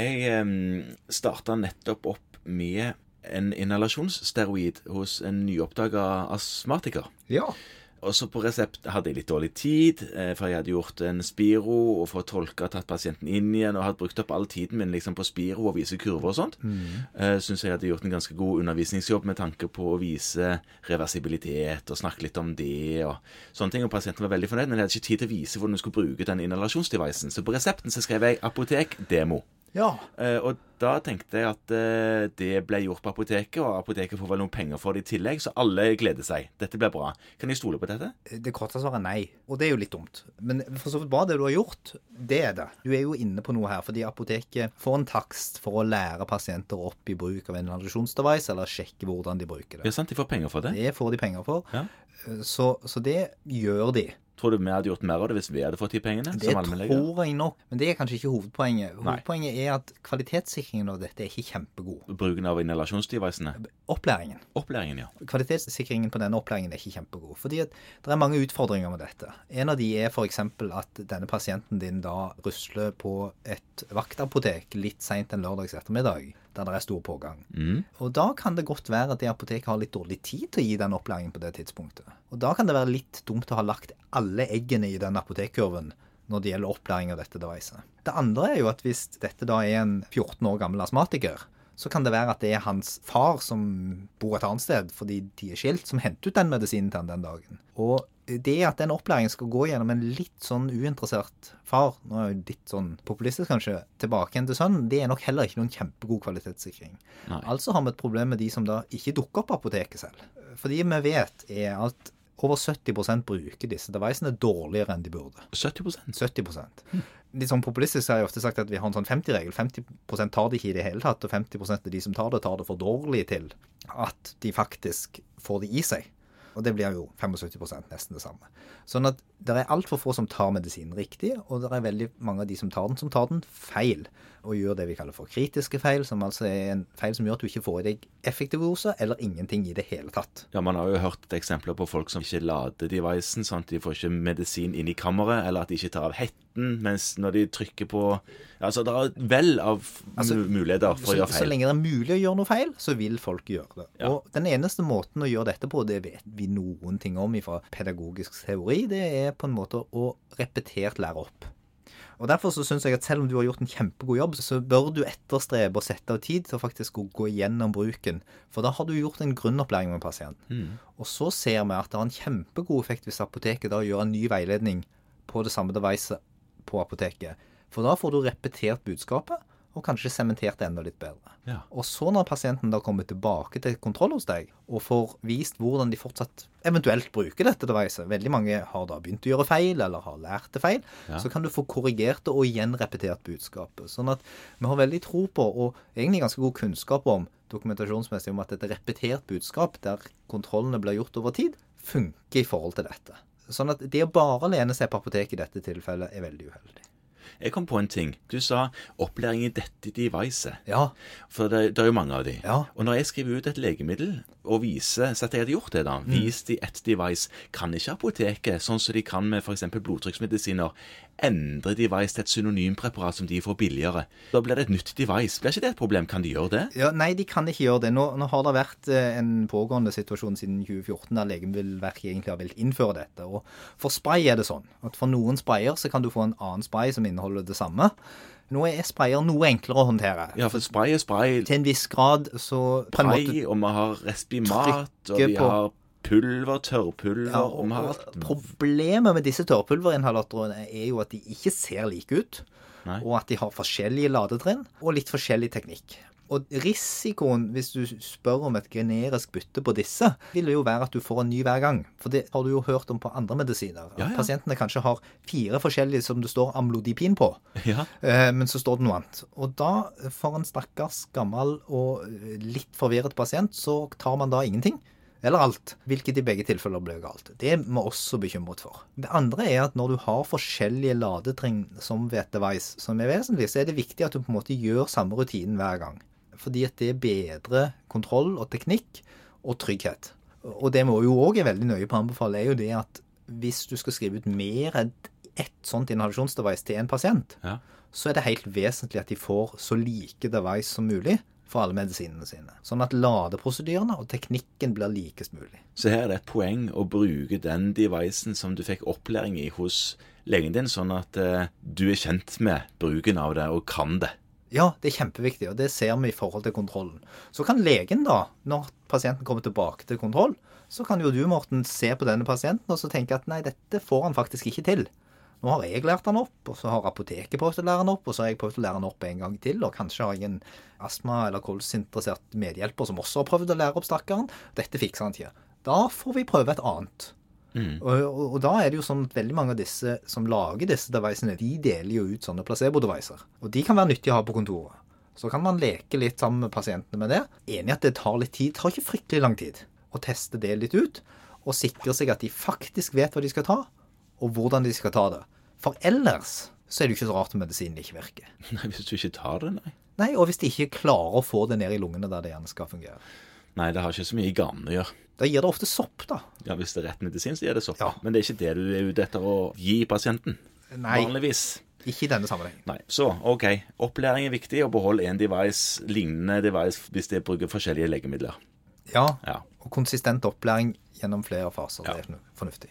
Jeg um, starta nettopp opp med en inhalasjonssteroid hos en nyoppdaga astmatiker. Ja. Og så på resept hadde jeg litt dårlig tid, eh, for jeg hadde gjort en Spiro og fått tolka tatt pasienten inn igjen, og hadde brukt opp all tiden min liksom på Spiro og vise kurver og sånt. Mm. Uh, Syns jeg hadde gjort en ganske god undervisningsjobb med tanke på å vise reversibilitet og snakke litt om det og sånne ting. Og pasienten var veldig fornøyd, men jeg hadde ikke tid til å vise hvordan du skulle bruke den inhalasjonsdevicen. Så på resepten så skrev jeg 'apotek demo'. Ja. Uh, og da tenkte jeg at uh, det ble gjort på apoteket, og apoteket får vel noen penger for det i tillegg, så alle gleder seg. Dette blir bra. Kan jeg stole på dette? Det korte svaret er nei, og det er jo litt dumt. Men for så vidt bra det du har gjort, det er det. Du er jo inne på noe her, fordi apoteket får en takst for å lære pasienter opp i bruk av en inhalasjonsdevice, eller sjekke hvordan de bruker det. Ja, sant, De får penger for det? Det får de penger for. Ja. Så, så det gjør de. Tror du vi hadde gjort mer av det hvis vi hadde fått de pengene? Det som tror jeg nok, men det er kanskje ikke hovedpoenget. Nei. Hovedpoenget er at kvalitetssikringen av dette er ikke kjempegod. Bruken av inhalasjonsdevicene? Opplæringen. Opplæringen, ja. Kvalitetssikringen på denne opplæringen er ikke kjempegod. Fordi at det er mange utfordringer med dette. En av de er f.eks. at denne pasienten din da rusler på et vaktapotek litt seint en lørdags ettermiddag, der det er stor pågang. Mm. Og da kan det godt være at det apoteket har litt dårlig tid til å gi den opplæringen på det tidspunktet. Og da kan det være litt dumt å ha lagt alle eggene i den apotekkurven når det gjelder opplæring av dette deviset. Det andre er jo at hvis dette da er en 14 år gammel astmatiker, så kan det være at det er hans far som bor et annet sted fordi de er skilt, som henter ut den medisinen til han den dagen. Og det at den opplæringen skal gå gjennom en litt sånn uinteressert far, nå er jo litt sånn populistisk kanskje, tilbake igjen til sønnen, det er nok heller ikke noen kjempegod kvalitetssikring. Nei. Altså har vi et problem med de som da ikke dukker opp på apoteket selv. For det vi vet er at over 70% bruker disse devicene dårligere enn de burde. 70% 70% Litt sånn populistisk har jeg ofte sagt at vi har en sånn 50-regel. 50% tar det ikke i det hele tatt, og 50% av de som tar det, tar det for dårlig til at de faktisk får det i seg. Og det blir jo 75% nesten det samme. Sånn at det er altfor få som tar medisinen riktig, og det er veldig mange av de som tar den, som tar den feil. Og gjør det vi kaller for kritiske feil, som altså er en feil som gjør at du ikke får i deg effektive dose, eller ingenting i det hele tatt. Ja, Man har jo hørt eksempler på folk som ikke lader devicen, sånn at de får ikke medisin inn i kammeret, eller at de ikke tar av hetten mens når de trykker på Altså, det er vel av Altså, muligheter for Så, å gjøre feil. så lenge det er mulig å gjøre noe feil, så vil folk gjøre det. Ja. Og den eneste måten å gjøre dette på, det vet vi noen ting om fra pedagogisk teori, det er på en måte å repetert lære opp. Og Derfor så syns jeg at selv om du har gjort en kjempegod jobb, så bør du etterstrebe å sette av tid til å faktisk gå gjennom bruken. For da har du gjort en grunnopplæring med pasienten. Mm. Og så ser vi at det har en kjempegod effekt hvis apoteket da gjør en ny veiledning på det samme devicet på apoteket. For da får du repetert budskapet, og kanskje sementert det enda litt bedre. Ja. Og så når pasienten da kommer tilbake til kontroll hos deg, og får vist hvordan de fortsatt eventuelt bruker dette devicet, veldig mange har da begynt å gjøre feil, eller har lært det feil, Ja. så kan du få korrigert det og gjenrepetert budskapet. Sånn at vi har veldig tro på, og egentlig ganske god kunnskap om, dokumentasjonsmessig om at et repetert budskap, der kontrollene blir gjort over tid, funker i forhold til dette. Sånn at det å bare lene seg på apoteket i dette tilfellet er veldig uheldig. Jeg kom på en ting. Du sa opplæring i dette devicet. Ja, For det, det er jo mange av de. Ja. Og når jeg skriver ut et legemiddel og viser Så at jeg hadde gjort det, da. Mm. Vist de ett device. Kan ikke apoteket, sånn som de kan med f.eks. blodtrykksmedisiner, endre device til et synonympreparat som de får billigere? Da blir det et nytt device. Blir ikke det et problem? Kan de gjøre det? Ja, nei, de kan ikke gjøre det. Nå, nå har det vært eh, en pågående situasjon siden 2014 der Legemiddelverket egentlig har villet innføre dette. Og for spray er det sånn at for noen sprayer så kan du få en annen spray som inneholder det samme. Nå er sprayer noe enklere å håndtere. Ja, for spray er spray. Til en viss grad så Spray, og vi har Respimat, og vi på- har pulver, tørrpulver ja, og og. Problemet med disse tørrpulverinhalatorene er jo at de ikke ser like ut. Nei. Og at de har forskjellige ladetrinn og litt forskjellig teknikk. Og risikoen, hvis du spør om et generisk bytte på disse, vil jo være at du får en ny hver gang. For det har du jo hørt om på andre medisiner. Ja, ja. pasientene kanskje har fire forskjellige som det står amlodipin på. Ja. Eh, Men så står det noe annet. Og da, for en stakkars gammel og litt forvirret pasient, så tar man da ingenting. Eller alt. Hvilket i begge tilfeller blir galt. Det er vi også bekymret for. Det andre er at når du har forskjellige ladetrinn som ved et device som er vesentlig, så er det viktig at du på en måte gjør samme rutinen hver gang. Fordi at det bedrer kontroll og teknikk og trygghet. Og det vi jo òg er veldig nøye på å anbefale, er jo det at hvis du skal skrive ut mer enn ett sånt inhalasjonsdevice til en pasient, Ja. så er det helt vesentlig at de får så like device som mulig for alle medisinene sine. Sånn at ladeprosedyrene og teknikken blir likest mulig. Så her er det et poeng å bruke den devicen som du fikk opplæring i hos legen din, sånn at eh, du er kjent med bruken av det og kan det. Ja, det er kjempeviktig, og det ser vi i forhold til kontrollen. Så kan legen, da, når pasienten kommer tilbake til kontroll, så kan jo du, Morten, se på denne pasienten og så tenke at nei, dette får han faktisk ikke til. Nå har jeg lært den opp, og så har apoteket prøvd å lære den opp, og så har jeg prøvd å lære den opp en gang til, og kanskje har jeg en astma- eller kolsinteressert medhjelper som også har prøvd å lære opp stakkaren. Dette fikser han ikke. Da får vi prøve et annet. Mm. Og, og, og da er det jo sånn at veldig mange av disse som lager disse devicene, de deler jo ut sånne placebo-devicer. Og de kan være nyttige å ha på kontoret. Så kan man leke litt sammen med pasientene med det. Enig at det tar litt tid. Det tar ikke fryktelig lang tid å teste det litt ut, og sikre seg at de faktisk vet hva de skal ta, og hvordan de skal ta det. For ellers så er det jo ikke så rart at medisinen ikke virker. Nei, hvis du ikke tar det, nei. Nei, Og hvis de ikke klarer å få det ned i lungene der det gjerne skal fungere. Nei, det har ikke så mye i ganene å gjøre. Da gir det ofte sopp, da. Ja, Hvis det er rett medisin, så gir det sopp. Ja. Men det er ikke det du er ute etter å gi pasienten. Nei, Vanligvis. ikke i denne sammenhengen. Nei. Så OK. Opplæring er viktig, og behold en device, lignende device, hvis det bruker forskjellige legemidler. Ja, Ja. og konsistent opplæring gjennom flere faser. Ja. Det er fornuftig.